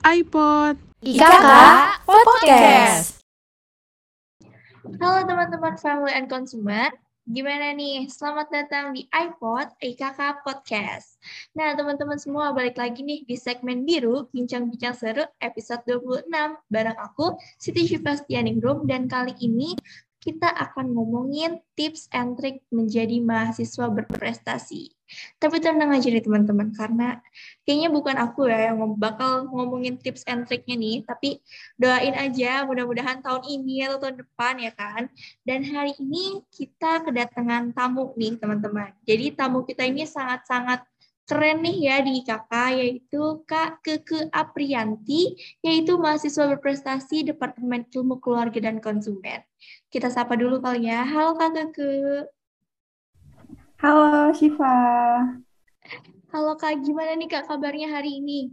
iPod. IKK Podcast. Halo teman-teman family and consumer, gimana nih? Selamat datang di iPod IKK Podcast. Nah teman-teman semua balik lagi nih di segmen biru Bincang-Bincang Seru episode 26 bareng aku Siti Syuprastianingrum dan kali ini kita akan ngomongin tips and trick menjadi mahasiswa berprestasi. Tapi tenang aja nih teman-teman, karena kayaknya bukan aku ya yang bakal ngomongin tips and tricknya nih, tapi doain aja mudah-mudahan tahun ini atau tahun depan ya kan. Dan hari ini kita kedatangan tamu nih teman-teman. Jadi tamu kita ini sangat-sangat keren nih ya di IKK, yaitu Kak Keke Aprianti, yaitu mahasiswa berprestasi Departemen Ilmu Keluarga dan Konsumen. Kita sapa dulu kali ya. Halo Kak Keke. Halo Syifa. Halo Kak, gimana nih Kak kabarnya hari ini?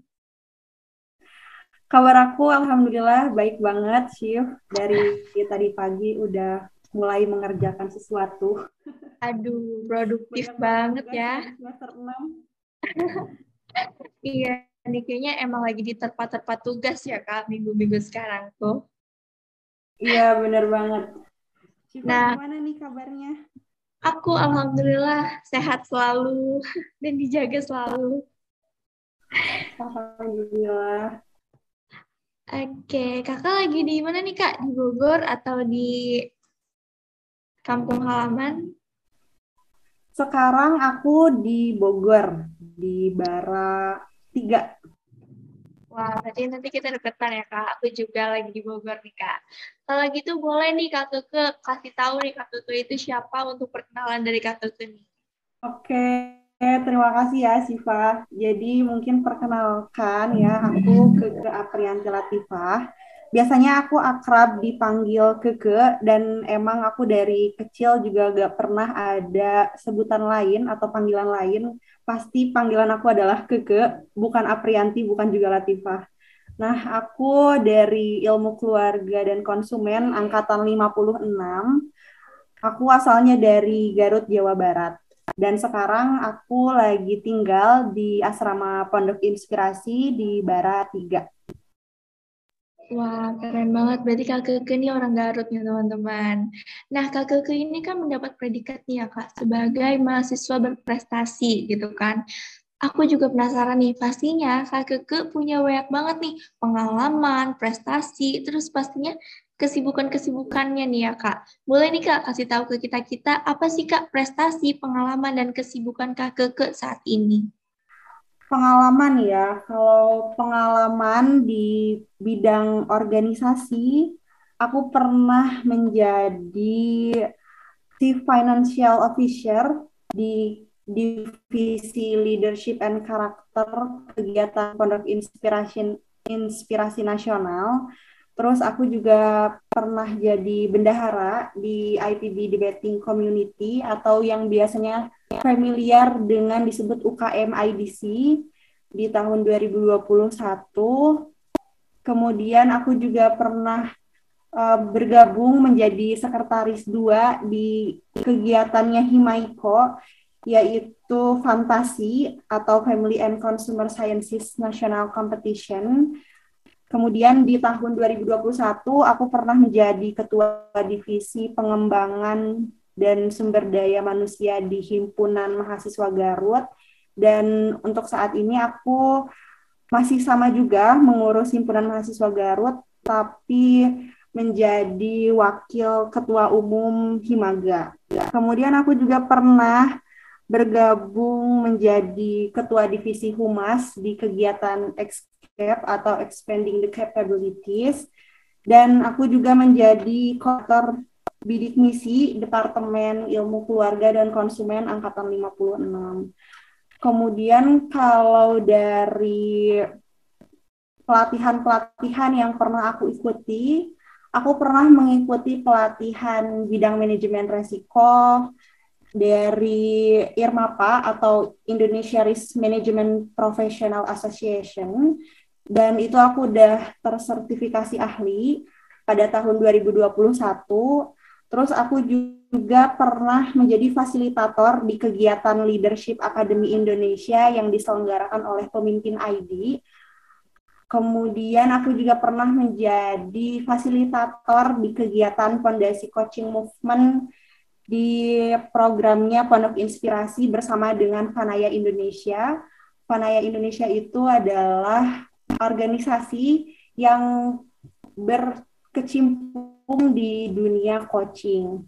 Kabar aku alhamdulillah baik banget, Syif. Dari tadi pagi udah mulai mengerjakan sesuatu. Aduh, produktif Banyak banget ya. Semester 6. Iya, ini kayaknya emang lagi diterpa-terpa tugas ya Kak, minggu-minggu sekarang tuh. Iya, bener banget. Syifa Nah. gimana nih kabarnya? Aku alhamdulillah sehat selalu dan dijaga selalu. Alhamdulillah. Oke, kakak lagi di mana nih kak? Di Bogor atau di kampung halaman? Sekarang aku di Bogor, di Bara 3. Wah, berarti nanti kita deketan ya kak. Aku juga lagi di Bogor nih kak. Kalau gitu boleh nih kak Keke kasih tahu nih kak Keke itu siapa untuk perkenalan dari kak Keke nih. Oke, terima kasih ya Siva. Jadi mungkin perkenalkan ya, aku Keke Aprianti Latifah. Biasanya aku akrab dipanggil Keke dan emang aku dari kecil juga gak pernah ada sebutan lain atau panggilan lain. Pasti panggilan aku adalah Keke, bukan Aprianti, bukan juga Latifah. Nah, aku dari Ilmu Keluarga dan Konsumen angkatan 56. Aku asalnya dari Garut, Jawa Barat. Dan sekarang aku lagi tinggal di asrama Pondok Inspirasi di Bara 3. Wah, keren banget. Berarti Kak Keke ini orang Garut nih, teman-teman. Nah, Kak Keke ini kan mendapat predikat nih ya, Kak, sebagai mahasiswa berprestasi, gitu kan. Aku juga penasaran nih, pastinya Kak Keke punya banyak banget nih pengalaman, prestasi, terus pastinya kesibukan-kesibukannya nih ya, Kak. Boleh nih, Kak, kasih tahu ke kita-kita apa sih, Kak, prestasi, pengalaman, dan kesibukan Kak Keke saat ini? Pengalaman ya, kalau pengalaman di bidang organisasi, aku pernah menjadi Chief Financial Officer di divisi Leadership and Character kegiatan Pondok Inspirasi Inspirasi Nasional. Terus aku juga pernah jadi bendahara di IPB Debating Community atau yang biasanya familiar dengan disebut UKM IDC di tahun 2021. Kemudian aku juga pernah uh, bergabung menjadi sekretaris dua di kegiatannya Himaiko yaitu Fantasi atau Family and Consumer Sciences National Competition. Kemudian di tahun 2021 aku pernah menjadi ketua divisi pengembangan dan sumber daya manusia di Himpunan Mahasiswa Garut. Dan untuk saat ini aku masih sama juga mengurus Himpunan Mahasiswa Garut, tapi menjadi wakil ketua umum Himaga. Kemudian aku juga pernah bergabung menjadi ketua divisi humas di kegiatan Escape atau Expanding the Capabilities. Dan aku juga menjadi kotor bidik misi Departemen Ilmu Keluarga dan Konsumen Angkatan 56. Kemudian kalau dari pelatihan-pelatihan yang pernah aku ikuti, aku pernah mengikuti pelatihan bidang manajemen resiko dari IRMAPA atau Indonesia Risk Management Professional Association dan itu aku udah tersertifikasi ahli pada tahun 2021. Terus aku juga pernah menjadi fasilitator di kegiatan Leadership Academy Indonesia yang diselenggarakan oleh pemimpin ID. Kemudian aku juga pernah menjadi fasilitator di kegiatan Fondasi Coaching Movement di programnya Pondok Inspirasi bersama dengan Fanaya Indonesia. Fanaya Indonesia itu adalah organisasi yang berkecimpung di dunia coaching.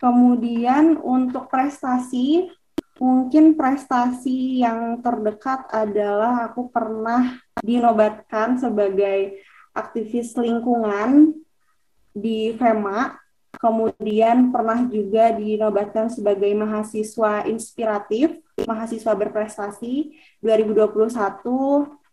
Kemudian untuk prestasi, mungkin prestasi yang terdekat adalah aku pernah dinobatkan sebagai aktivis lingkungan di FEMA. Kemudian pernah juga dinobatkan sebagai mahasiswa inspiratif, mahasiswa berprestasi 2021.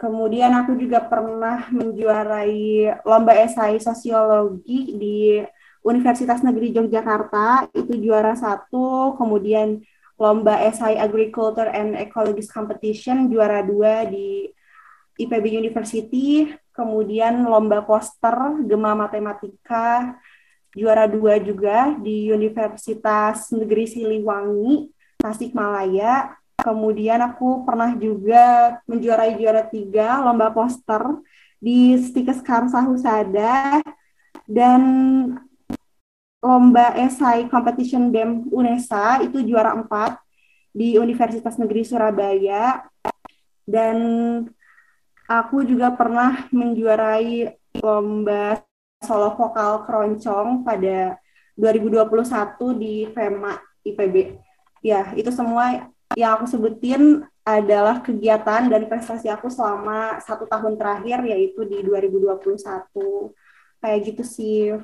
Kemudian aku juga pernah menjuarai lomba esai sosiologi di Universitas Negeri Yogyakarta. Itu juara satu, kemudian lomba esai agriculture and ecologist competition juara dua di IPB University, kemudian lomba poster Gema Matematika juara dua juga di Universitas Negeri Siliwangi, Tasikmalaya. Kemudian aku pernah juga menjuarai juara tiga lomba poster di Stikes Karsa Husada dan lomba esai competition BEM UNESA itu juara 4 di Universitas Negeri Surabaya dan aku juga pernah menjuarai lomba solo vokal keroncong pada 2021 di FEMA IPB. Ya, itu semua yang aku sebutin adalah kegiatan dan prestasi aku selama satu tahun terakhir yaitu di 2021. Kayak gitu sih.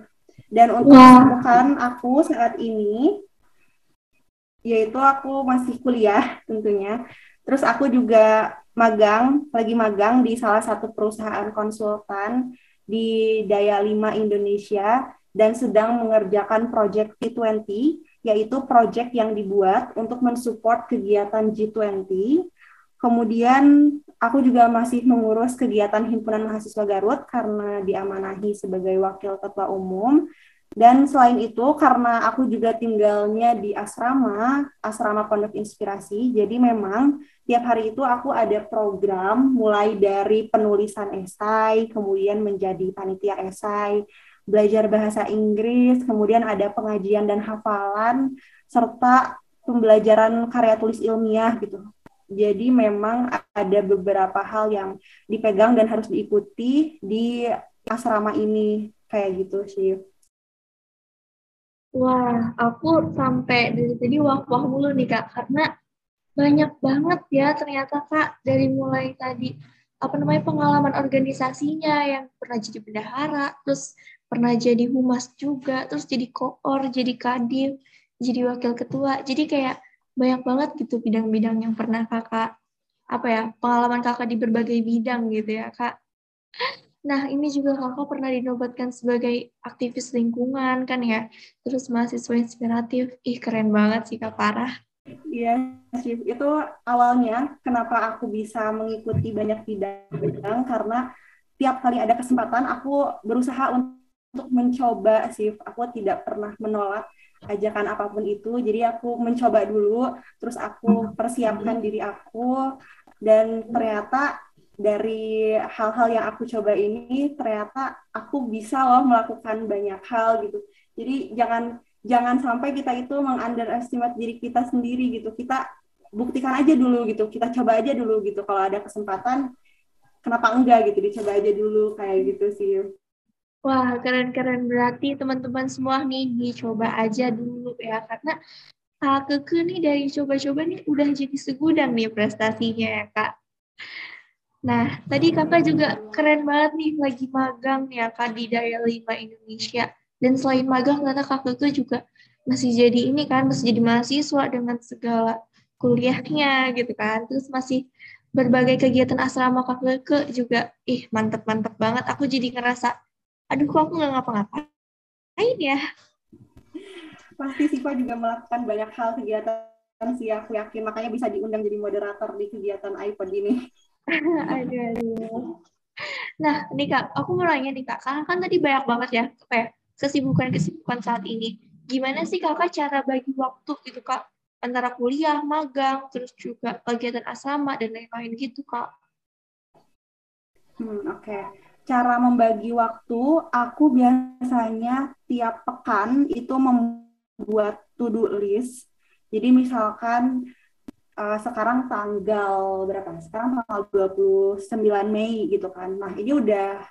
Dan untuk kesibukan aku saat ini, yaitu aku masih kuliah tentunya. Terus aku juga magang, lagi magang di salah satu perusahaan konsultan di Daya 5 Indonesia dan sedang mengerjakan project G20, yaitu project yang dibuat untuk mensupport kegiatan G20. Kemudian aku juga masih mengurus kegiatan Himpunan Mahasiswa Garut karena diamanahi sebagai wakil ketua umum. Dan selain itu, karena aku juga tinggalnya di asrama, asrama Pondok Inspirasi, jadi memang tiap hari itu aku ada program mulai dari penulisan esai, kemudian menjadi panitia esai, belajar bahasa Inggris, kemudian ada pengajian dan hafalan, serta pembelajaran karya tulis ilmiah gitu. Jadi memang ada beberapa hal yang dipegang dan harus diikuti di asrama ini kayak gitu sih. Wah, aku sampai dari tadi wah-wah mulu nih Kak, karena banyak banget ya ternyata Kak dari mulai tadi apa namanya pengalaman organisasinya yang pernah jadi bendahara, terus pernah jadi humas juga, terus jadi koor, jadi kadim, jadi wakil ketua. Jadi kayak banyak banget gitu bidang-bidang yang pernah kakak apa ya pengalaman kakak di berbagai bidang gitu ya kak. Nah ini juga kakak pernah dinobatkan sebagai aktivis lingkungan kan ya, terus mahasiswa inspiratif, ih keren banget sih kak parah. Iya sih, itu awalnya kenapa aku bisa mengikuti banyak bidang karena tiap kali ada kesempatan aku berusaha untuk mencoba sih, aku tidak pernah menolak ajakan apa pun itu. Jadi aku mencoba dulu, terus aku persiapkan diri aku, dan ternyata dari hal-hal yang aku coba ini ternyata aku bisa loh melakukan banyak hal gitu. Jadi jangan jangan sampai kita itu mengunderestimate diri kita sendiri gitu. Kita buktikan aja dulu gitu. Kita coba aja dulu gitu. Kalau ada kesempatan kenapa enggak gitu dicoba aja dulu kayak gitu sih. Wah, keren-keren. Berarti teman-teman semua nih dicoba aja dulu ya. Karena Kak Keke nih dari coba-coba nih udah jadi segudang nih prestasinya ya Kak. Nah, tadi kakak juga keren banget nih lagi magang ya Kak di Daya 5 Indonesia. Dan selain magang, ternyata Kak Keke juga masih jadi ini kan, masih jadi mahasiswa dengan segala kuliahnya gitu kan. Terus masih berbagai kegiatan asrama kakak ke juga, ih mantep-mantep banget. Aku jadi ngerasa, aduh kok aku nggak ngapa-ngapain ya. Pasti Siva juga melakukan banyak hal kegiatan sih aku yakin makanya bisa diundang jadi moderator di kegiatan iPod ini. aduh, aduh. Nah, nih Kak, aku mau nanya nih Kak, karena kan tadi banyak banget ya kayak kesibukan-kesibukan saat ini. Gimana sih Kakak cara bagi waktu gitu Kak antara kuliah, magang, terus juga kegiatan asrama dan lain-lain gitu, Kak. Hmm, oke. Okay. Cara membagi waktu, aku biasanya tiap pekan itu membuat to-do list. Jadi misalkan uh, sekarang tanggal berapa? Sekarang tanggal 29 Mei gitu kan. Nah, ini udah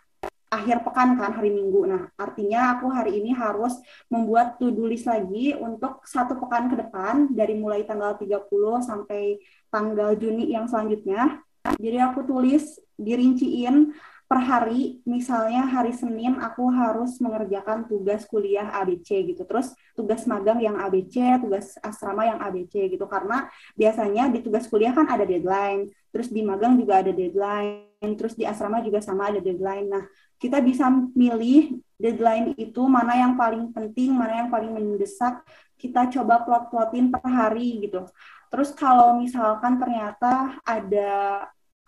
akhir pekan kan hari Minggu. Nah, artinya aku hari ini harus membuat to-do list lagi untuk satu pekan ke depan dari mulai tanggal 30 sampai tanggal Juni yang selanjutnya. Jadi aku tulis dirinciin per hari, misalnya hari Senin aku harus mengerjakan tugas kuliah ABC gitu. Terus tugas magang yang ABC, tugas asrama yang ABC gitu. Karena biasanya di tugas kuliah kan ada deadline, terus di magang juga ada deadline, terus di asrama juga sama ada deadline. Nah, kita bisa milih deadline itu mana yang paling penting, mana yang paling mendesak, kita coba plot-plotin per hari gitu. Terus kalau misalkan ternyata ada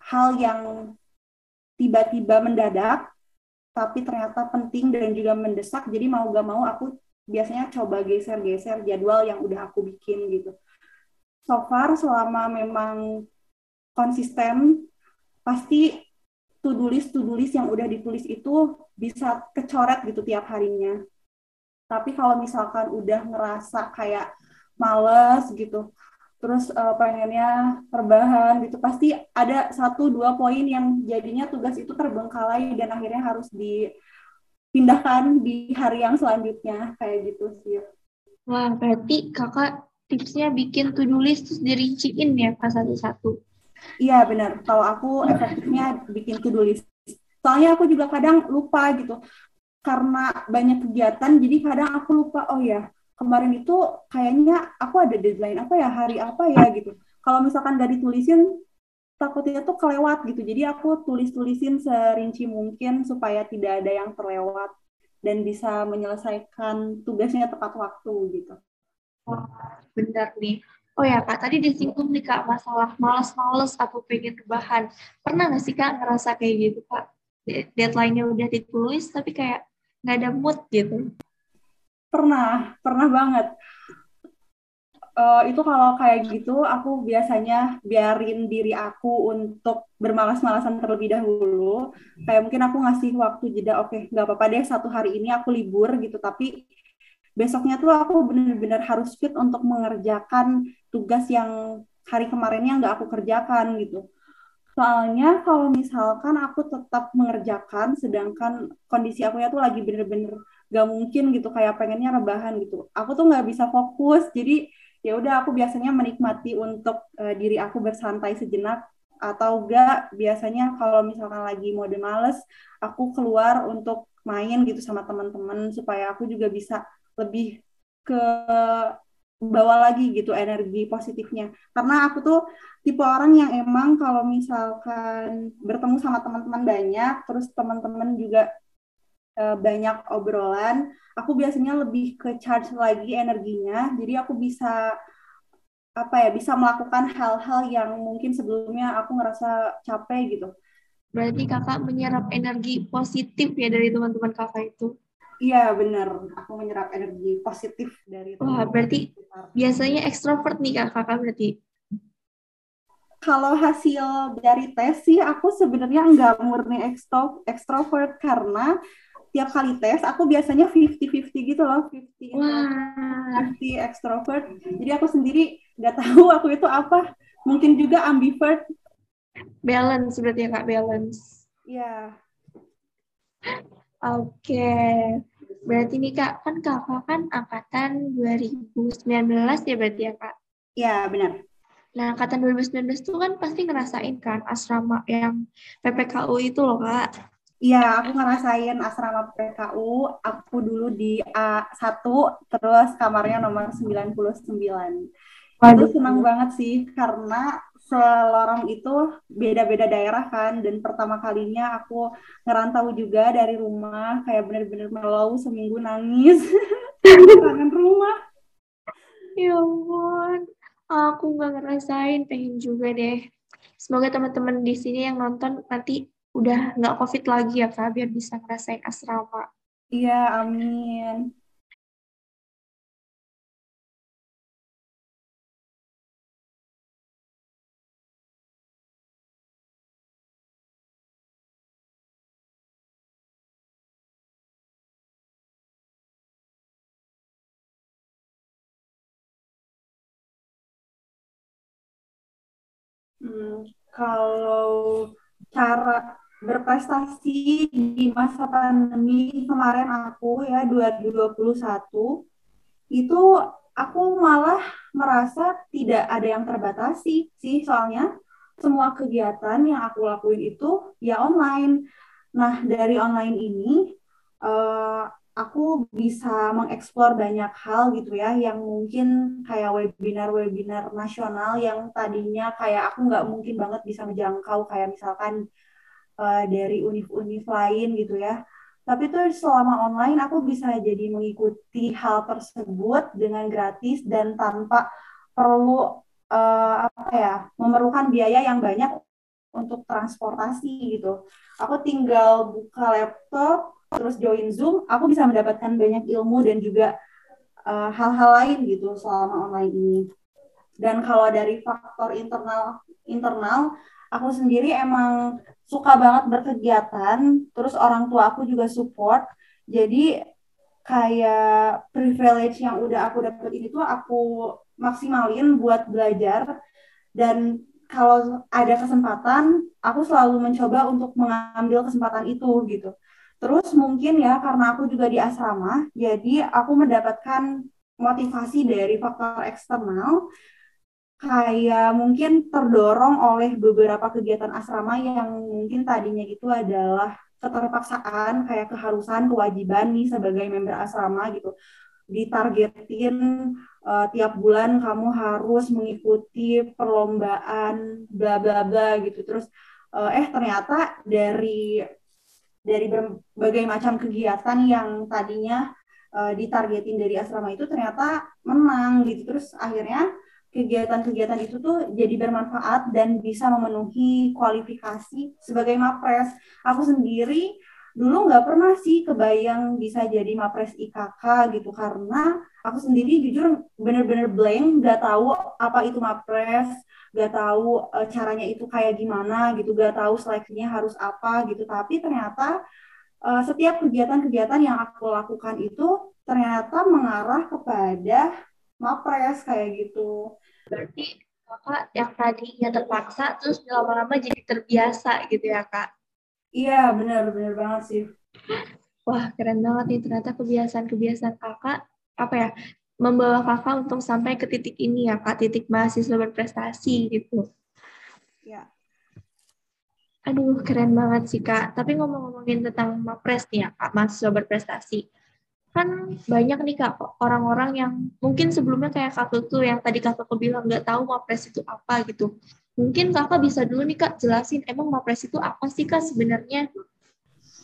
hal yang tiba-tiba mendadak, tapi ternyata penting dan juga mendesak, jadi mau gak mau aku biasanya coba geser-geser jadwal yang udah aku bikin gitu. So far selama memang konsisten, pasti to-do list to-do list yang udah ditulis itu bisa kecoret gitu tiap harinya. Tapi kalau misalkan udah ngerasa kayak males gitu, terus uh, pengennya perbahan gitu pasti ada satu dua poin yang jadinya tugas itu terbengkalai dan akhirnya harus dipindahkan di hari yang selanjutnya kayak gitu sih. Wah berarti kakak tipsnya bikin to-do list terus dirinciin ya pas satu-satu. Iya benar. Kalau aku efektifnya bikin to-do list. Soalnya aku juga kadang lupa gitu. Karena banyak kegiatan, jadi kadang aku lupa, oh ya, kemarin itu kayaknya aku ada deadline apa ya hari apa ya gitu kalau misalkan gak ditulisin takutnya tuh kelewat gitu jadi aku tulis-tulisin serinci mungkin supaya tidak ada yang terlewat dan bisa menyelesaikan tugasnya tepat waktu gitu oh, benar nih Oh ya Kak, tadi disinggung nih Kak masalah males-males atau pengen rebahan. Pernah nggak sih Kak ngerasa kayak gitu Kak? Deadline-nya udah ditulis tapi kayak nggak ada mood gitu. Pernah, pernah banget. Uh, itu kalau kayak gitu, aku biasanya biarin diri aku untuk bermalas-malasan terlebih dahulu. Kayak mungkin aku ngasih waktu jeda, oke, okay, nggak apa-apa deh satu hari ini aku libur gitu, tapi besoknya tuh aku benar-benar harus fit untuk mengerjakan tugas yang hari kemarinnya nggak aku kerjakan gitu. Soalnya kalau misalkan aku tetap mengerjakan, sedangkan kondisi aku ya tuh lagi bener-bener gak mungkin gitu kayak pengennya rebahan gitu. Aku tuh nggak bisa fokus jadi ya udah aku biasanya menikmati untuk uh, diri aku bersantai sejenak atau enggak biasanya kalau misalkan lagi mode males aku keluar untuk main gitu sama teman-teman supaya aku juga bisa lebih ke bawa lagi gitu energi positifnya. Karena aku tuh tipe orang yang emang kalau misalkan bertemu sama teman-teman banyak terus teman-teman juga uh, banyak obrolan, aku biasanya lebih ke charge lagi energinya. Jadi aku bisa apa ya, bisa melakukan hal-hal yang mungkin sebelumnya aku ngerasa capek gitu. Berarti kakak menyerap energi positif ya dari teman-teman kakak itu? Iya benar, aku menyerap energi positif dari Wah berarti biasanya ekstrovert nih kak kakak berarti? Kalau hasil dari tes sih aku sebenarnya nggak murni ekstro ekstrovert karena tiap kali tes aku biasanya 50-50 gitu loh 50 wow. 50 extrovert jadi aku sendiri nggak tahu aku itu apa mungkin juga ambivert balance berarti ya kak balance iya yeah. oke okay. berarti nih kak kan kakak kan angkatan 2019 ya berarti ya kak iya yeah, benar Nah, angkatan 2019 itu kan pasti ngerasain kan asrama yang PPKU itu loh, Kak. Iya, aku ngerasain asrama PKU. Aku dulu di A1, terus kamarnya nomor 99. Waduh. Itu senang banget sih, karena selorong itu beda-beda daerah kan dan pertama kalinya aku ngerantau juga dari rumah kayak bener-bener melau seminggu nangis kangen rumah Ya ampun, aku nggak ngerasain, pengen juga deh. Semoga teman-teman di sini yang nonton nanti udah nggak COVID lagi ya Kak, biar bisa ngerasain asrama. iya amin Hmm, kalau cara berprestasi di masa pandemi kemarin aku ya 2021 itu aku malah merasa tidak ada yang terbatasi sih soalnya semua kegiatan yang aku lakuin itu ya online. Nah, dari online ini eh, aku bisa mengeksplor banyak hal gitu ya yang mungkin kayak webinar-webinar nasional yang tadinya kayak aku nggak mungkin banget bisa menjangkau kayak misalkan eh, dari univ-univ lain gitu ya. Tapi tuh selama online aku bisa jadi mengikuti hal tersebut dengan gratis dan tanpa perlu eh, apa ya memerlukan biaya yang banyak untuk transportasi gitu. Aku tinggal buka laptop, terus join Zoom, aku bisa mendapatkan banyak ilmu dan juga eh, hal-hal lain gitu selama online ini. Dan kalau dari faktor internal internal, aku sendiri emang suka banget berkegiatan, terus orang tua aku juga support. Jadi kayak privilege yang udah aku dapet ini tuh aku maksimalin buat belajar dan kalau ada kesempatan aku selalu mencoba untuk mengambil kesempatan itu gitu. Terus mungkin ya karena aku juga di asrama, jadi aku mendapatkan motivasi dari faktor eksternal kayak mungkin terdorong oleh beberapa kegiatan asrama yang mungkin tadinya itu adalah keterpaksaan kayak keharusan kewajiban nih sebagai member asrama gitu. Ditargetin uh, tiap bulan kamu harus mengikuti perlombaan bla bla bla gitu. Terus uh, eh ternyata dari dari berbagai macam kegiatan yang tadinya uh, ditargetin dari asrama itu ternyata menang gitu. Terus akhirnya kegiatan-kegiatan itu tuh jadi bermanfaat dan bisa memenuhi kualifikasi sebagai mapres. Aku sendiri dulu nggak pernah sih kebayang bisa jadi mapres IKK gitu karena aku sendiri jujur bener-bener blank nggak tahu apa itu mapres nggak tahu e, caranya itu kayak gimana gitu nggak tahu seleksinya harus apa gitu tapi ternyata e, setiap kegiatan-kegiatan yang aku lakukan itu ternyata mengarah kepada mapres kayak gitu berarti kakak yang tadinya terpaksa terus lama-lama jadi terbiasa gitu ya kak Iya, benar, benar banget sih. Wah, keren banget nih. Ternyata kebiasaan-kebiasaan kakak, apa ya, membawa kakak untuk sampai ke titik ini ya, Kak, titik mahasiswa berprestasi gitu. Ya. Aduh, keren banget sih, Kak. Tapi ngomong-ngomongin tentang MAPRES nih ya, Kak, mahasiswa berprestasi. Kan banyak nih, Kak, orang-orang yang mungkin sebelumnya kayak Kak Tutu yang tadi Kakak bilang nggak tahu MAPRES itu apa gitu. Mungkin kakak bisa dulu nih kak jelasin emang Mapres itu apa sih kak sebenarnya?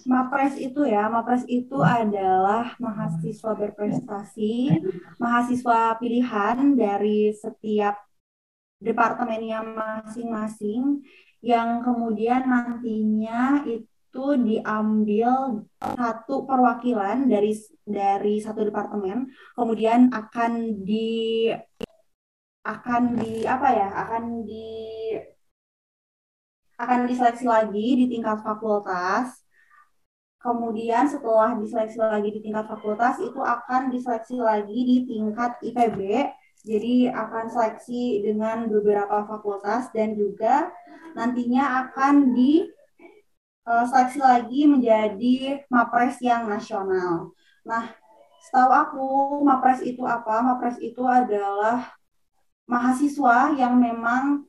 Mapres itu ya, Mapres itu adalah mahasiswa berprestasi, mahasiswa pilihan dari setiap departemennya masing-masing yang kemudian nantinya itu diambil satu perwakilan dari dari satu departemen, kemudian akan di akan di apa ya akan di akan diseleksi lagi di tingkat fakultas. Kemudian setelah diseleksi lagi di tingkat fakultas itu akan diseleksi lagi di tingkat IPB jadi akan seleksi dengan beberapa fakultas dan juga nantinya akan di uh, seleksi lagi menjadi mapres yang nasional. Nah, setahu aku mapres itu apa? Mapres itu adalah mahasiswa yang memang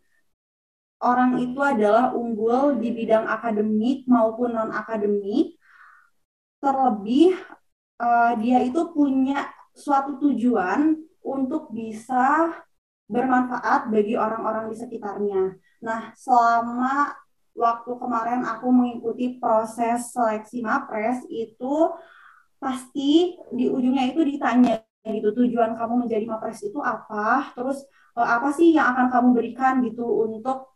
orang itu adalah unggul di bidang akademik maupun non akademik terlebih uh, dia itu punya suatu tujuan untuk bisa bermanfaat bagi orang-orang di sekitarnya. Nah, selama waktu kemarin aku mengikuti proses seleksi MAPRES itu pasti di ujungnya itu ditanya gitu tujuan kamu menjadi MAPRES itu apa, terus eh, apa sih yang akan kamu berikan gitu untuk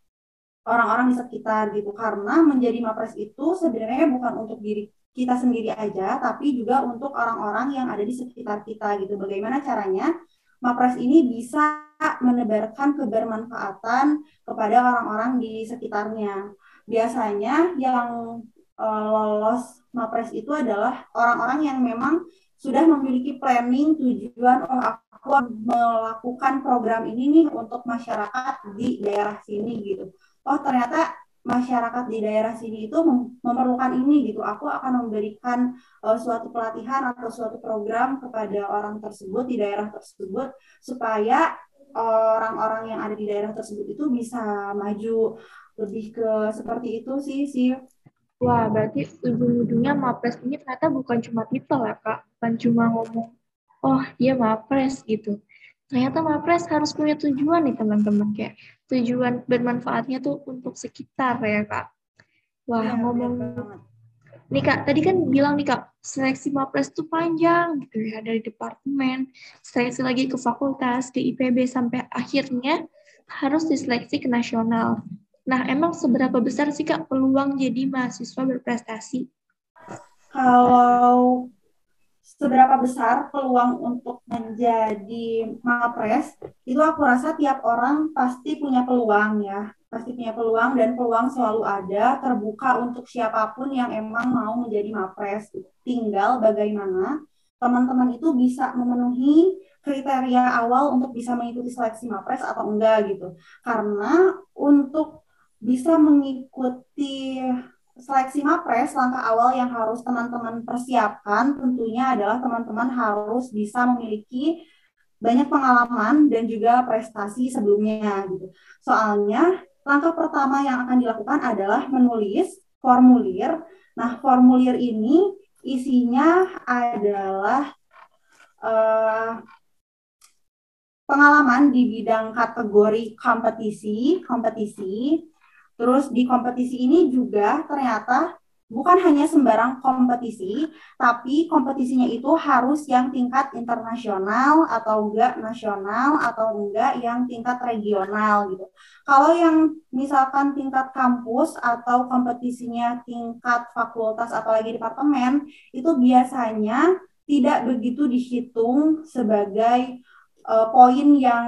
orang-orang di sekitar gitu. Karena menjadi MAPRES itu sebenarnya bukan untuk diri kita sendiri aja, tapi juga untuk orang-orang yang ada di sekitar kita gitu. Bagaimana caranya MAPRES ini bisa menebarkan kebermanfaatan kepada orang-orang di sekitarnya. Biasanya yang uh, lolos MAPRES itu adalah orang-orang yang memang sudah memiliki planning tujuan oh aku melakukan program ini nih untuk masyarakat di daerah sini gitu. Oh ternyata masyarakat di daerah sini itu memerlukan ini gitu. Aku akan memberikan uh, suatu pelatihan atau suatu program kepada orang tersebut di daerah tersebut supaya orang-orang yang ada di daerah tersebut itu bisa maju lebih ke seperti itu sih sih. Wah, berarti ujung-ujungnya Mapres ini ternyata bukan cuma titel ya, Kak. Bukan cuma ngomong, oh dia Mapres gitu. Ternyata Mapres harus punya tujuan nih teman-teman. Kayak tujuan bermanfaatnya tuh untuk sekitar ya, Kak. Wah, ya, ngomong... Nih Kak, tadi kan bilang nih Kak, seleksi Mapres tuh panjang gitu ya, dari departemen, seleksi lagi ke fakultas, ke IPB, sampai akhirnya harus diseleksi ke nasional. Nah, emang seberapa besar sih Kak peluang jadi mahasiswa berprestasi? Kalau seberapa besar peluang untuk menjadi mapres, itu aku rasa tiap orang pasti punya peluang ya. Pasti punya peluang dan peluang selalu ada, terbuka untuk siapa pun yang emang mau menjadi mapres. Tinggal bagaimana teman-teman itu bisa memenuhi kriteria awal untuk bisa mengikuti seleksi mapres atau enggak gitu. Karena untuk bisa mengikuti seleksi MAPRES, langkah awal yang harus teman-teman persiapkan tentunya adalah teman-teman harus bisa memiliki banyak pengalaman dan juga prestasi sebelumnya gitu. Soalnya langkah pertama yang akan dilakukan adalah menulis formulir. Nah, formulir ini isinya adalah uh, pengalaman di bidang kategori kompetisi, kompetisi Terus di kompetisi ini juga ternyata bukan hanya sembarang kompetisi, tapi kompetisinya itu harus yang tingkat internasional atau enggak nasional atau enggak yang tingkat regional gitu. Kalau yang misalkan tingkat kampus atau kompetisinya tingkat fakultas atau lagi departemen, itu biasanya tidak begitu dihitung sebagai uh, poin yang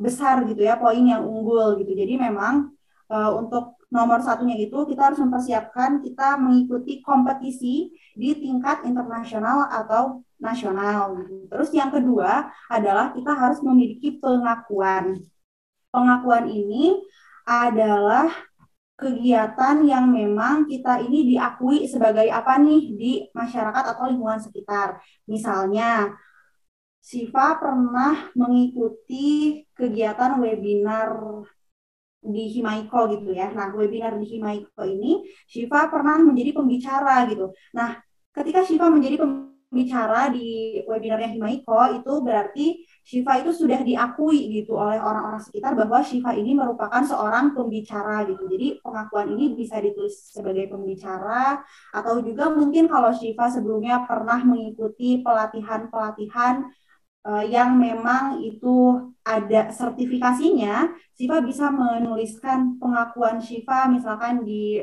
besar gitu ya, poin yang unggul gitu. Jadi memang uh, untuk nomor satunya itu kita harus mempersiapkan kita mengikuti kompetisi di tingkat internasional atau nasional. Terus yang kedua adalah kita harus memiliki pengakuan. Pengakuan ini adalah kegiatan yang memang kita ini diakui sebagai apa nih di masyarakat atau lingkungan sekitar. Misalnya, Siva pernah mengikuti kegiatan webinar di Himaiko gitu ya. Nah, webinar di Himaiko ini Shiva pernah menjadi pembicara gitu. Nah, ketika Shiva menjadi pembicara di webinarnya Himaiko itu berarti Shiva itu sudah diakui gitu oleh orang-orang sekitar bahwa Shiva ini merupakan seorang pembicara gitu. Jadi pengakuan ini bisa ditulis sebagai pembicara atau juga mungkin kalau Shiva sebelumnya pernah mengikuti pelatihan-pelatihan yang memang itu ada sertifikasinya, Siva bisa menuliskan pengakuan Siva misalkan di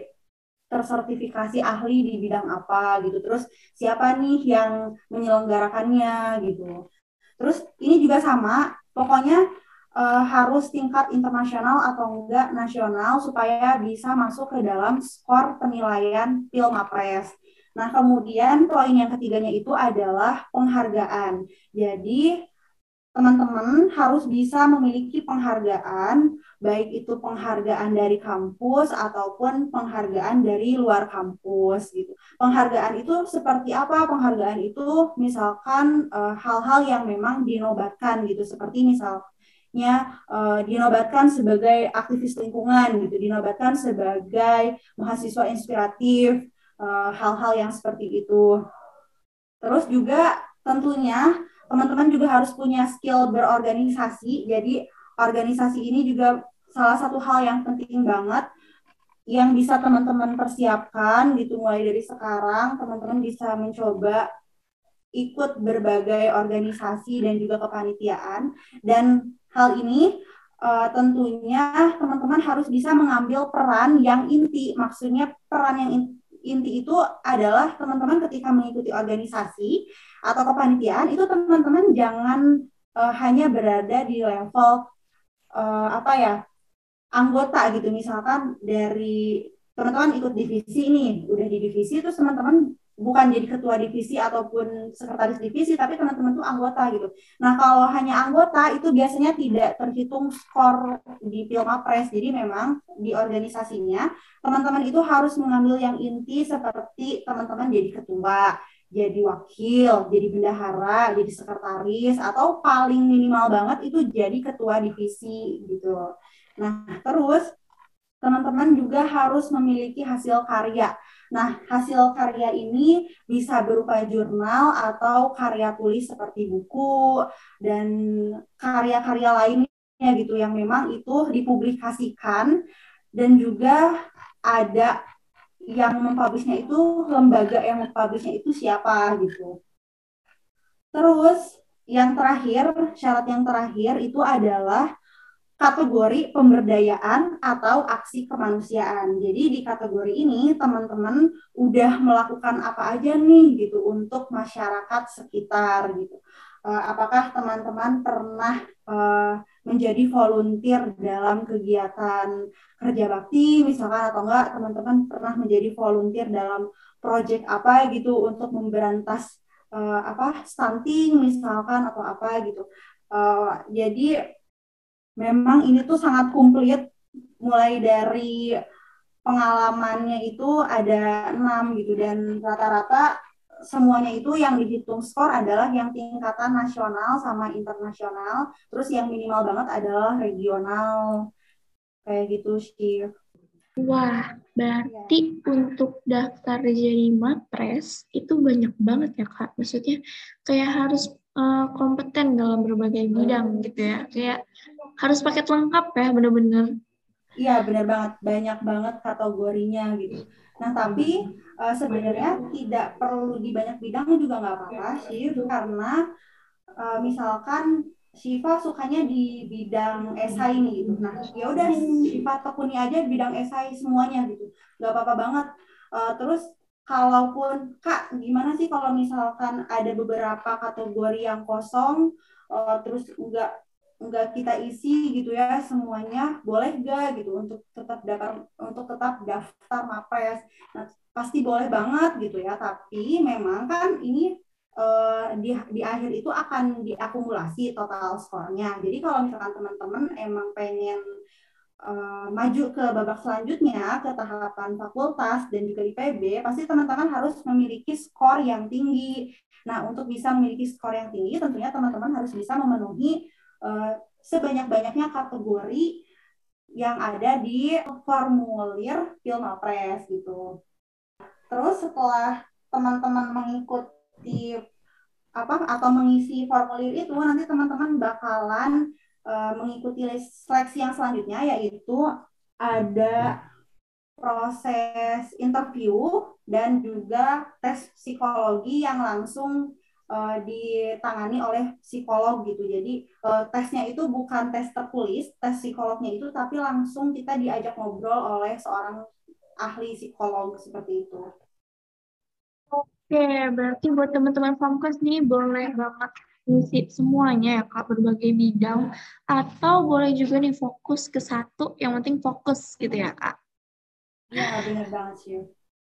tersertifikasi ahli di bidang apa gitu. Terus siapa nih yang menyelenggarakannya gitu. Terus ini juga sama, pokoknya uh, harus tingkat internasional atau enggak nasional supaya bisa masuk ke dalam skor penilaian Pilmapres. Nah, kemudian poin yang ketiganya itu adalah penghargaan. Jadi, teman-teman harus bisa memiliki penghargaan, baik itu penghargaan dari kampus ataupun penghargaan dari luar kampus gitu. Penghargaan itu seperti apa? Penghargaan itu misalkan eh, hal-hal uh, yang memang dinobatkan gitu, seperti misalnya uh, dinobatkan sebagai aktivis lingkungan gitu, dinobatkan sebagai mahasiswa inspiratif, hal-hal uh, yang seperti itu. Terus juga tentunya teman-teman juga harus punya skill berorganisasi. Jadi organisasi ini juga salah satu hal yang penting banget yang bisa teman-teman persiapkan gitu mulai dari sekarang teman-teman bisa mencoba ikut berbagai organisasi dan juga kepanitiaan dan hal ini uh, tentunya teman-teman harus bisa mengambil peran yang inti maksudnya peran yang inti itu adalah teman-teman ketika mengikuti organisasi atau kepanitiaan itu teman-teman jangan uh, hanya berada di level uh, apa ya anggota gitu. Misalkan dari teman-teman ikut divisi ini udah di divisi terus teman-teman bukan jadi ketua divisi ataupun sekretaris divisi tapi teman-teman tuh anggota gitu. Nah, kalau hanya anggota itu biasanya tidak terhitung skor di Pilmapres. Jadi memang di organisasinya teman-teman itu harus mengambil yang inti seperti teman-teman jadi ketua, jadi wakil, jadi bendahara, jadi sekretaris atau paling minimal banget itu jadi ketua divisi gitu. Nah, terus teman-teman juga harus memiliki hasil karya. Nah, hasil karya ini bisa berupa jurnal atau karya tulis seperti buku dan karya-karya lainnya gitu yang memang itu dipublikasikan dan juga ada yang mempublishnya itu lembaga yang mempublishnya itu siapa gitu. Terus yang terakhir, syarat yang terakhir itu adalah kategori pemberdayaan atau aksi kemanusiaan. Jadi di kategori ini teman-teman udah melakukan apa aja nih gitu untuk masyarakat sekitar gitu. Uh, apakah teman-teman pernah uh, menjadi volunteer dalam kegiatan kerja bakti misalkan atau enggak teman-teman pernah menjadi volunteer dalam proyek apa gitu untuk memberantas uh, apa stunting misalkan atau apa gitu. Jadi memang ini tuh sangat komplit mulai dari pengalamannya itu ada enam gitu dan rata-rata semuanya itu yang dihitung skor adalah yang tingkatan nasional sama internasional terus yang minimal banget adalah regional kayak gitu sih Wah, berarti ya. untuk daftar jadi mapres itu banyak banget ya kak. Maksudnya kayak harus uh, kompeten dalam berbagai bidang gitu ya. Kayak harus paket lengkap ya bener-bener. Iya bener banget, banyak banget kategorinya gitu. Nah tapi uh, sebenarnya tidak perlu di banyak bidang juga nggak apa-apa sih, karena uh, misalkan Shiva sukanya di bidang esai ini gitu. Nah ya udah Shiva tekuni aja bidang esai semuanya gitu, nggak apa-apa banget. Uh, terus kalaupun kak gimana sih kalau misalkan ada beberapa kategori yang kosong, uh, terus nggak nggak kita isi gitu ya semuanya boleh gak gitu untuk tetap daftar untuk tetap daftar mapres. Nah, pasti boleh banget gitu ya tapi memang kan ini uh, di di akhir itu akan diakumulasi total skornya. Jadi kalau misalkan teman-teman emang pengen uh, maju ke babak selanjutnya ke tahapan fakultas dan juga IPB pasti teman-teman harus memiliki skor yang tinggi. Nah untuk bisa memiliki skor yang tinggi tentunya teman-teman harus bisa memenuhi uh, sebanyak-banyaknya kategori yang ada di formulir Pilmapres gitu. Terus setelah teman-teman mengikuti apa atau mengisi formulir itu nanti teman-teman bakalan uh, mengikuti seleksi yang selanjutnya yaitu ada proses interview dan juga tes psikologi yang langsung uh, ditangani oleh psikolog gitu. Jadi uh, tesnya itu bukan tes tertulis, tes psikolognya itu tapi langsung kita diajak ngobrol oleh seorang ahli psikolog seperti itu. Oke, berarti buat teman-teman Famkes nih boleh banget ngisi semuanya ya Kak, berbagai bidang. Atau boleh juga nih fokus ke satu, yang penting fokus gitu ya Kak. Iya, benar banget sih.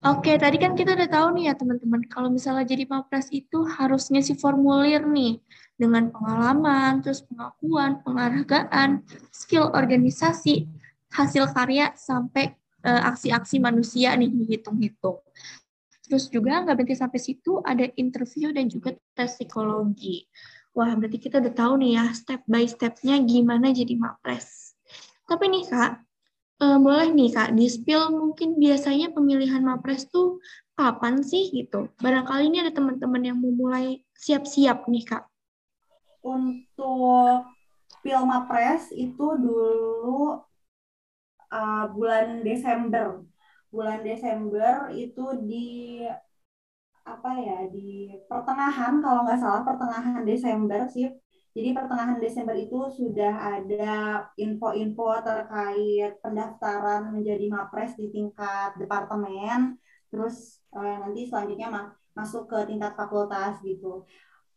Oke, tadi kan kita udah tahu nih ya teman-teman, kalau misalnya jadi Mapres itu harus ngisi formulir nih dengan pengalaman, terus pengakuan, penghargaan, skill organisasi, hasil karya sampai uh, aksi-aksi manusia nih dihitung-hitung. Terus juga nggak berhenti sampai situ ada interview dan juga tes psikologi. Wah, berarti kita udah tahu nih ya step by stepnya gimana jadi Mapres. Tapi nih Kak, uh, boleh nih Kak, di spill mungkin biasanya pemilihan Mapres tuh kapan sih gitu? Barangkali ini ada teman-teman yang mau mulai siap-siap nih Kak. untuk Pilmapres itu dulu uh, bulan Desember. Bulan Desember itu di apa ya di pertengahan kalau nggak salah pertengahan Desember sih. Jadi pertengahan Desember itu sudah ada info-info terkait pendaftaran menjadi mapres di tingkat departemen. Terus uh, nanti selanjutnya ma masuk ke tingkat fakultas gitu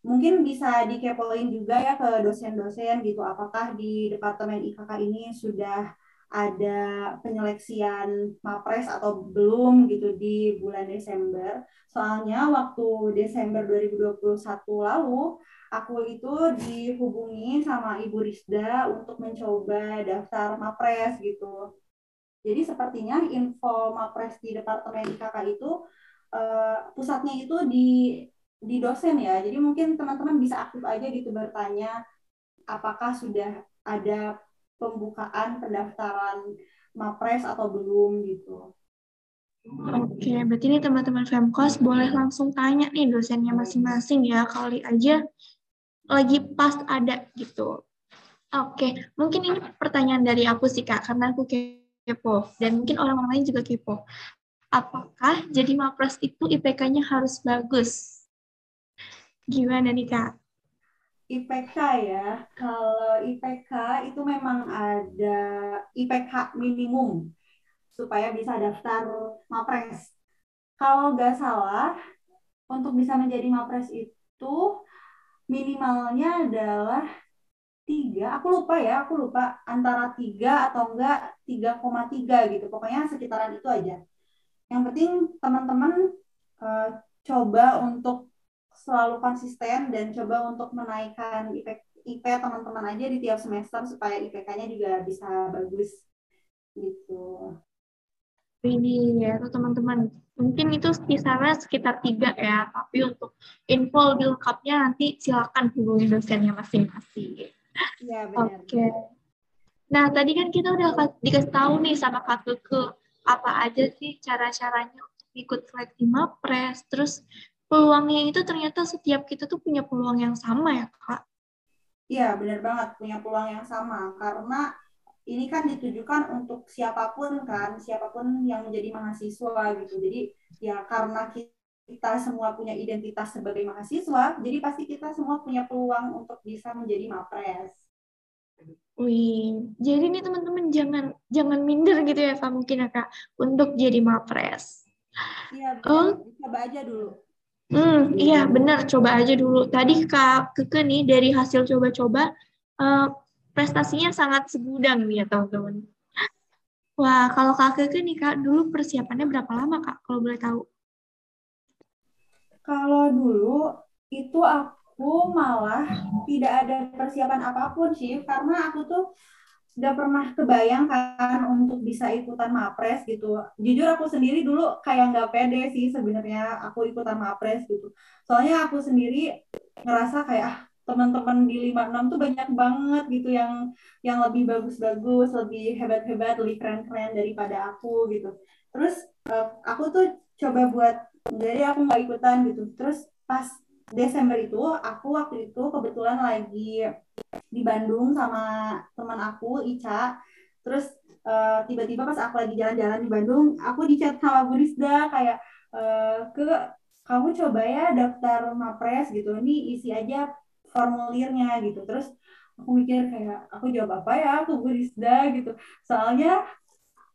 mungkin bisa dikepoin juga ya ke dosen-dosen gitu apakah di departemen IKK ini sudah ada penyeleksian mapres atau belum gitu di bulan Desember soalnya waktu Desember 2021 lalu aku itu dihubungi sama Ibu Rizda untuk mencoba daftar mapres gitu jadi sepertinya info mapres di departemen IKK itu uh, pusatnya itu di di dosen ya. Jadi mungkin teman-teman bisa aktif aja gitu bertanya apakah sudah ada pembukaan pendaftaran mapres atau belum gitu. Oke, berarti ini teman-teman Femkos boleh langsung tanya nih dosennya masing-masing ya, kali aja lagi pas ada gitu. Oke, mungkin ini pertanyaan dari aku sih Kak, karena aku kepo, dan mungkin orang-orang lain juga kepo. Apakah jadi mapres itu IPK-nya harus bagus? Gimana nih Kak? IPK ya, kalau IPK itu memang ada IPK minimum supaya bisa daftar MAPRES. Kalau nggak salah, untuk bisa menjadi MAPRES itu minimalnya adalah tiga, aku lupa ya, aku lupa antara tiga atau enggak 3,3 gitu, pokoknya sekitaran itu aja. Yang penting teman-teman uh, coba untuk selalu konsisten dan coba untuk menaikkan IP, IP teman-teman aja di tiap semester supaya IPK-nya juga bisa bagus gitu. Ini ya teman-teman, mungkin itu kisaran sekitar tiga ya, tapi untuk info lebih lengkapnya nanti silakan hubungi dosennya masing-masing. Iya benar. Oke. Okay. Nah tadi kan kita udah dikasih tahu nih sama Kak Keke apa aja sih cara-caranya untuk ikut seleksi MAPRES, terus peluangnya itu ternyata setiap kita tuh punya peluang yang sama ya kak? Iya benar banget punya peluang yang sama karena ini kan ditujukan untuk siapa pun kan siapa pun yang menjadi mahasiswa gitu jadi ya karena kita semua punya identitas sebagai mahasiswa jadi pasti kita semua punya peluang untuk bisa menjadi mapres. Wih, jadi nih teman-teman jangan jangan minder gitu ya kak mungkin ya kak untuk jadi mapres. Iya, oh. coba aja dulu. Hmm, iya benar. Coba aja dulu. Tadi Kak Keke nih dari hasil coba-coba uh, prestasinya sangat segudang nih ya teman-teman. Wah, kalau Kak Keke nih Kak, dulu persiapannya berapa lama Kak, kalau boleh tahu? Kalau dulu itu aku malah tidak ada persiapan apa pun sih, karena aku tuh nggak pernah kebayang kan untuk bisa ikutan mapres gitu. Jujur aku sendiri dulu kayak nggak pede sih sebenarnya aku ikutan mapres gitu. Soalnya aku sendiri ngerasa kayak ah, teman-teman di 56 tuh banyak banget gitu yang yang lebih bagus-bagus, lebih hebat-hebat, lebih keren-keren daripada aku gitu. Terus uh, aku tuh coba buat jadi aku nggak ikutan gitu. Terus pas Desember itu aku waktu itu kebetulan lagi di Bandung sama teman aku Ica terus uh, tiba-tiba pas aku lagi jalan-jalan di Bandung aku dicat sama Bu Rizda kayak uh, ke kamu coba ya daftar mapres gitu ini isi aja formulirnya gitu. Terus aku mikir kayak aku jawab apa ya? Ke Bu Rizda gitu. Soalnya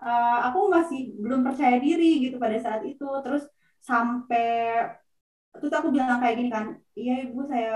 uh, aku masih belum percaya diri gitu pada saat itu. Terus sampai terus aku bilang kayak gini kan iya ibu saya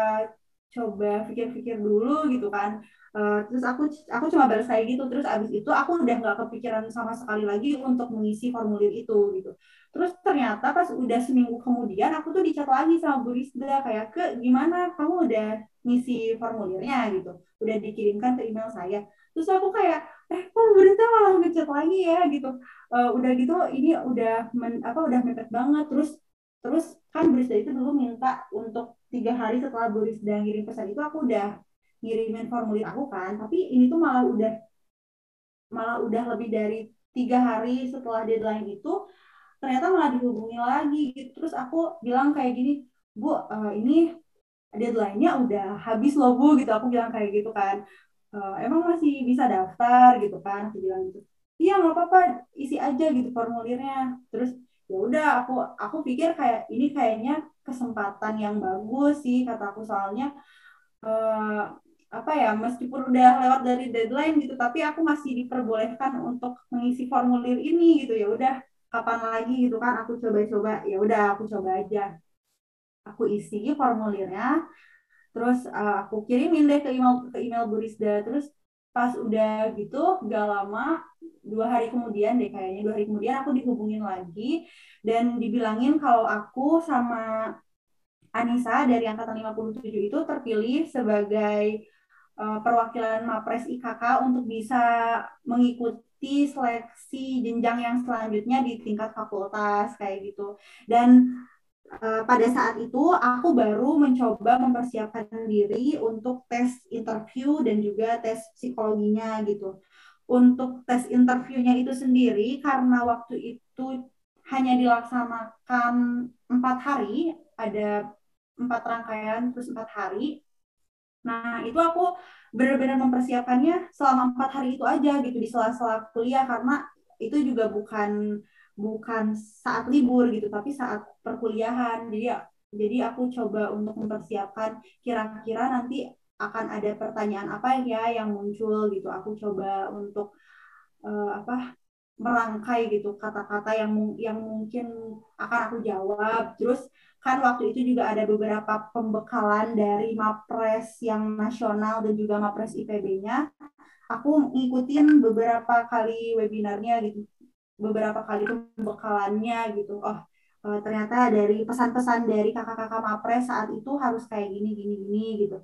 coba pikir-pikir dulu gitu kan. Uh, terus aku aku cuma balas kayak gitu. Terus abis itu aku udah nggak kepikiran sama sekali lagi untuk mengisi formulir itu gitu. Terus ternyata pas udah seminggu kemudian aku tuh dicat lagi sama Bu Rizda kayak ke gimana? Kamu udah ngisi formulirnya? gitu. Udah dikirimkan ke email saya. Terus aku kayak eh kok Bu Rizda malah ngecat lagi ya? gitu. Uh, udah gitu ini udah men, apa udah mepet banget. Terus terus kan Burisda itu dulu minta untuk tiga hari setelah Burisda ngirim pesan itu aku udah ngirimin formulir aku kan. Tapi ini tuh malah udah malah udah lebih dari tiga hari setelah deadline itu ternyata malah dihubungi lagi gitu. Terus aku bilang kayak gini bu uh, ini deadline-nya udah habis loh bu gitu. Aku bilang kayak gitu kan. E, emang masih bisa daftar? gitu kan. Aku bilang gitu. Iya nggak apa-apa isi aja gitu formulirnya. Terus ya udah aku aku pikir kayak ini kayaknya kesempatan yang bagus sih kata aku. Soalnya uh, apa ya meskipun udah lewat dari deadline gitu tapi aku masih diperbolehkan untuk mengisi formulir ini gitu. Ya udah kapan lagi gitu kan aku coba-coba. Ya udah aku coba aja. Aku isi formulirnya terus uh, aku kirimin deh ke email ke email Burisda terus pas udah gitu gak lama dua hari kemudian deh kayaknya dua hari kemudian aku dihubungin lagi dan dibilangin kalau aku sama Anissa dari angkatan 57 itu terpilih sebagai uh, perwakilan Mapres IKK untuk bisa mengikuti seleksi jenjang yang selanjutnya di tingkat fakultas kayak gitu. Dan uh, pada saat itu aku baru mencoba mempersiapkan diri untuk tes interview dan juga tes psikologinya gitu untuk tes interviewnya itu sendiri karena waktu itu hanya dilaksanakan empat hari, ada empat rangkaian terus empat hari. Nah itu aku benar-benar mempersiapkannya selama empat hari itu aja gitu di sela-sela kuliah karena itu juga bukan bukan saat libur gitu tapi saat perkuliahan jadi jadi aku coba untuk mempersiapkan kira-kira nanti akan ada pertanyaan apa ya yang muncul gitu. Aku coba untuk uh, apa merangkai gitu kata-kata yang yang mungkin akan aku jawab. Terus kan waktu itu juga ada beberapa pembekalan dari Mapres yang nasional dan juga Mapres IPB-nya. Aku ngikutin beberapa kali webinarnya gitu, beberapa kali pembekalannya gitu. Oh, uh, ternyata dari pesan-pesan dari kakak-kakak Mapres saat itu harus kayak gini gini gini gitu.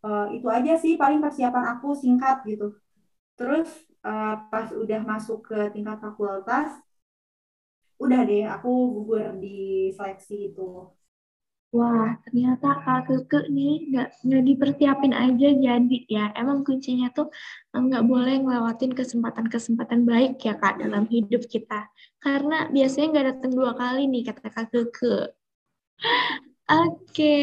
Uh, itu aja sih paling persiapan aku singkat gitu. Terus uh, pas udah masuk ke tingkat fakultas udah deh aku gugur di seleksi itu Wah, ternyata Kak Keke nih nggak nggak dipersiapin aja jadi ya. Emang kuncinya tuh eh, nggak boleh ngelewatin kesempatan-kesempatan baik ya Kak dalam hidup kita. Karena biasanya nggak datang dua kali nih kata Kak Keke. Oke,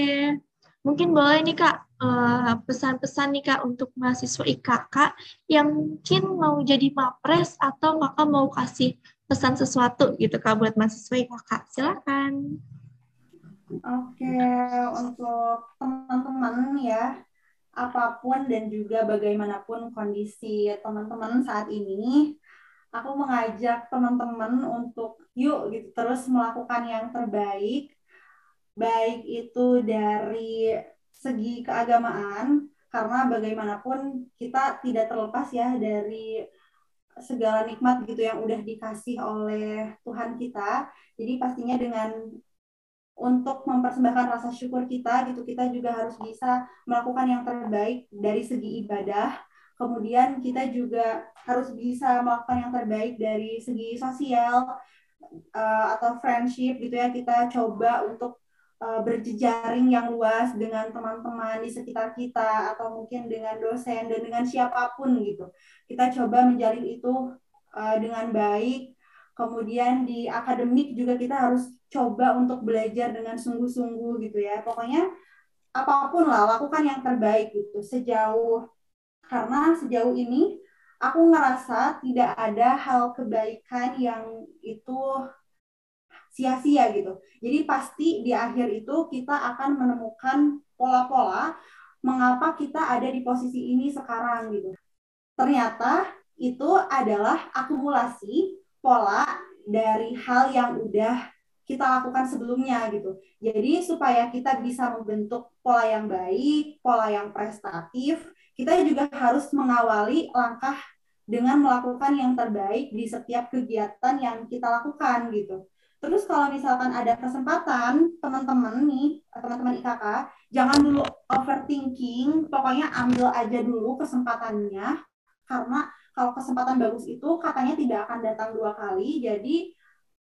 mungkin boleh nih Kak Eh, pesan-pesan uh, nih Kak untuk mahasiswa IKK yang mungkin mau jadi mapres atau Kakak mau kasih pesan sesuatu gitu Kak buat mahasiswa IKK. Silakan. Oke, untuk teman-teman ya, apa pun dan juga bagaimanapun kondisi teman-teman saat ini, aku mengajak teman-teman untuk yuk gitu terus melakukan yang terbaik, baik itu dari segi keagamaan karena bagaimanapun kita tidak terlepas ya dari segala nikmat gitu yang udah dikasih oleh Tuhan kita. Jadi pastinya dengan untuk mempersembahkan rasa syukur kita gitu kita juga harus bisa melakukan yang terbaik dari segi ibadah. Kemudian kita juga harus bisa melakukan yang terbaik dari segi sosial uh, atau friendship gitu ya. Kita coba untuk uh, berjejaring yang luas dengan teman-teman di sekitar kita atau mungkin dengan dosen dan dengan siapa pun gitu. Kita coba menjalin itu uh, dengan baik. Kemudian di akademik juga kita harus coba untuk belajar dengan sungguh-sungguh gitu ya. Pokoknya apa pun lah lakukan yang terbaik gitu sejauh karena sejauh ini aku ngerasa tidak ada hal kebaikan yang itu sia-sia gitu. Jadi pasti di akhir itu kita akan menemukan pola-pola mengapa kita ada di posisi ini sekarang gitu. Ternyata itu adalah akumulasi pola dari hal yang udah kita lakukan sebelumnya gitu. Jadi supaya kita bisa membentuk pola yang baik, pola yang prestatif, kita juga harus mengawali langkah dengan melakukan yang terbaik di setiap kegiatan yang kita lakukan gitu. Terus kalau misalkan ada kesempatan teman-teman nih, teman-teman IKK, jangan dulu overthinking, pokoknya ambil aja dulu kesempatannya, karena kalau kesempatan bagus itu katanya tidak akan datang dua kali, jadi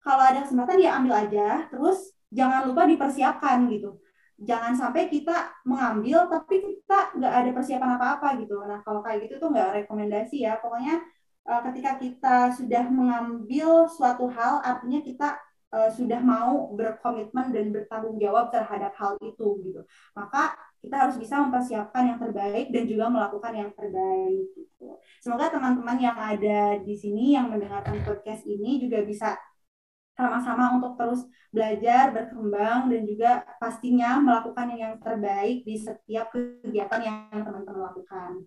kalau ada kesempatan ya ambil aja, terus jangan lupa dipersiapkan gitu. Jangan sampai kita mengambil tapi kita nggak ada persiapan apa-apa gitu. Nah kalau kayak gitu tuh nggak rekomendasi ya. Pokoknya eh, ketika kita sudah mengambil suatu hal, artinya kita uh, sudah mau berkomitmen dan bertanggung jawab terhadap hal itu gitu. Maka kita harus bisa mempersiapkan yang terbaik dan juga melakukan yang terbaik gitu. Semoga teman-teman yang ada di sini yang mendengarkan podcast ini juga bisa sama-sama untuk terus belajar, berkembang dan juga pastinya melakukan yang terbaik di setiap kegiatan yang teman-teman lakukan.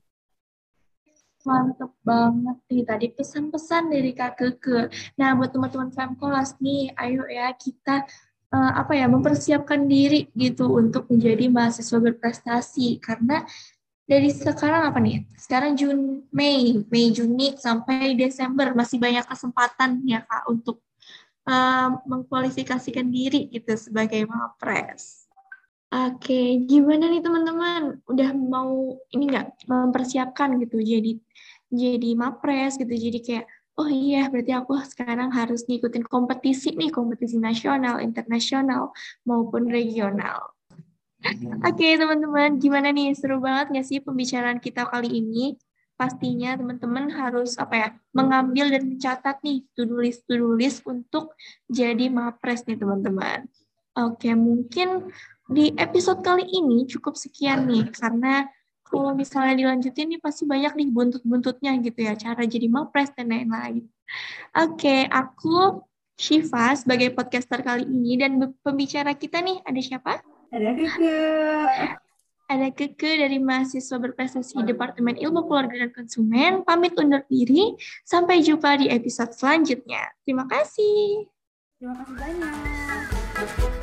Mantep banget nih tadi pesan-pesan dari Kak Keke. Nah, buat teman-teman Femkolas nih, ayo ya kita uh, apa ya mempersiapkan diri gitu untuk menjadi mahasiswa berprestasi karena dari sekarang apa nih? Sekarang Juni, Mei, Mei, Juni sampai Desember masih banyak kesempatan ya kak untuk uh, mengkualifikasikan diri gitu sebagai mapres. Oke, gimana nih teman-teman? Udah mau ini nggak mempersiapkan gitu jadi jadi mapres gitu, jadi kayak oh iya berarti aku sekarang harus ngikutin kompetisi nih, kompetisi nasional, internasional, maupun regional. Oke okay, teman-teman, gimana nih? Seru banget nggak sih pembicaraan kita kali ini? Pastinya teman-teman harus apa ya mengambil dan mencatat nih to-do list untuk jadi mapres nih teman-teman. Oke, mungkin di episode kali ini cukup sekian nih karena kalau misalnya dilanjutin nih pasti banyak nih buntut-buntutnya gitu ya, cara jadi mapres dan lain-lain. Oke, aku Shiva sebagai podcaster kali ini dan pembicara kita nih ada siapa? Ada Keke. Ada Keke dari mahasiswa berprestasi Departemen Ilmu Keluarga dan Konsumen. Pamit undur diri. Sampai jumpa di episode selanjutnya. Terima kasih. Terima kasih banyak.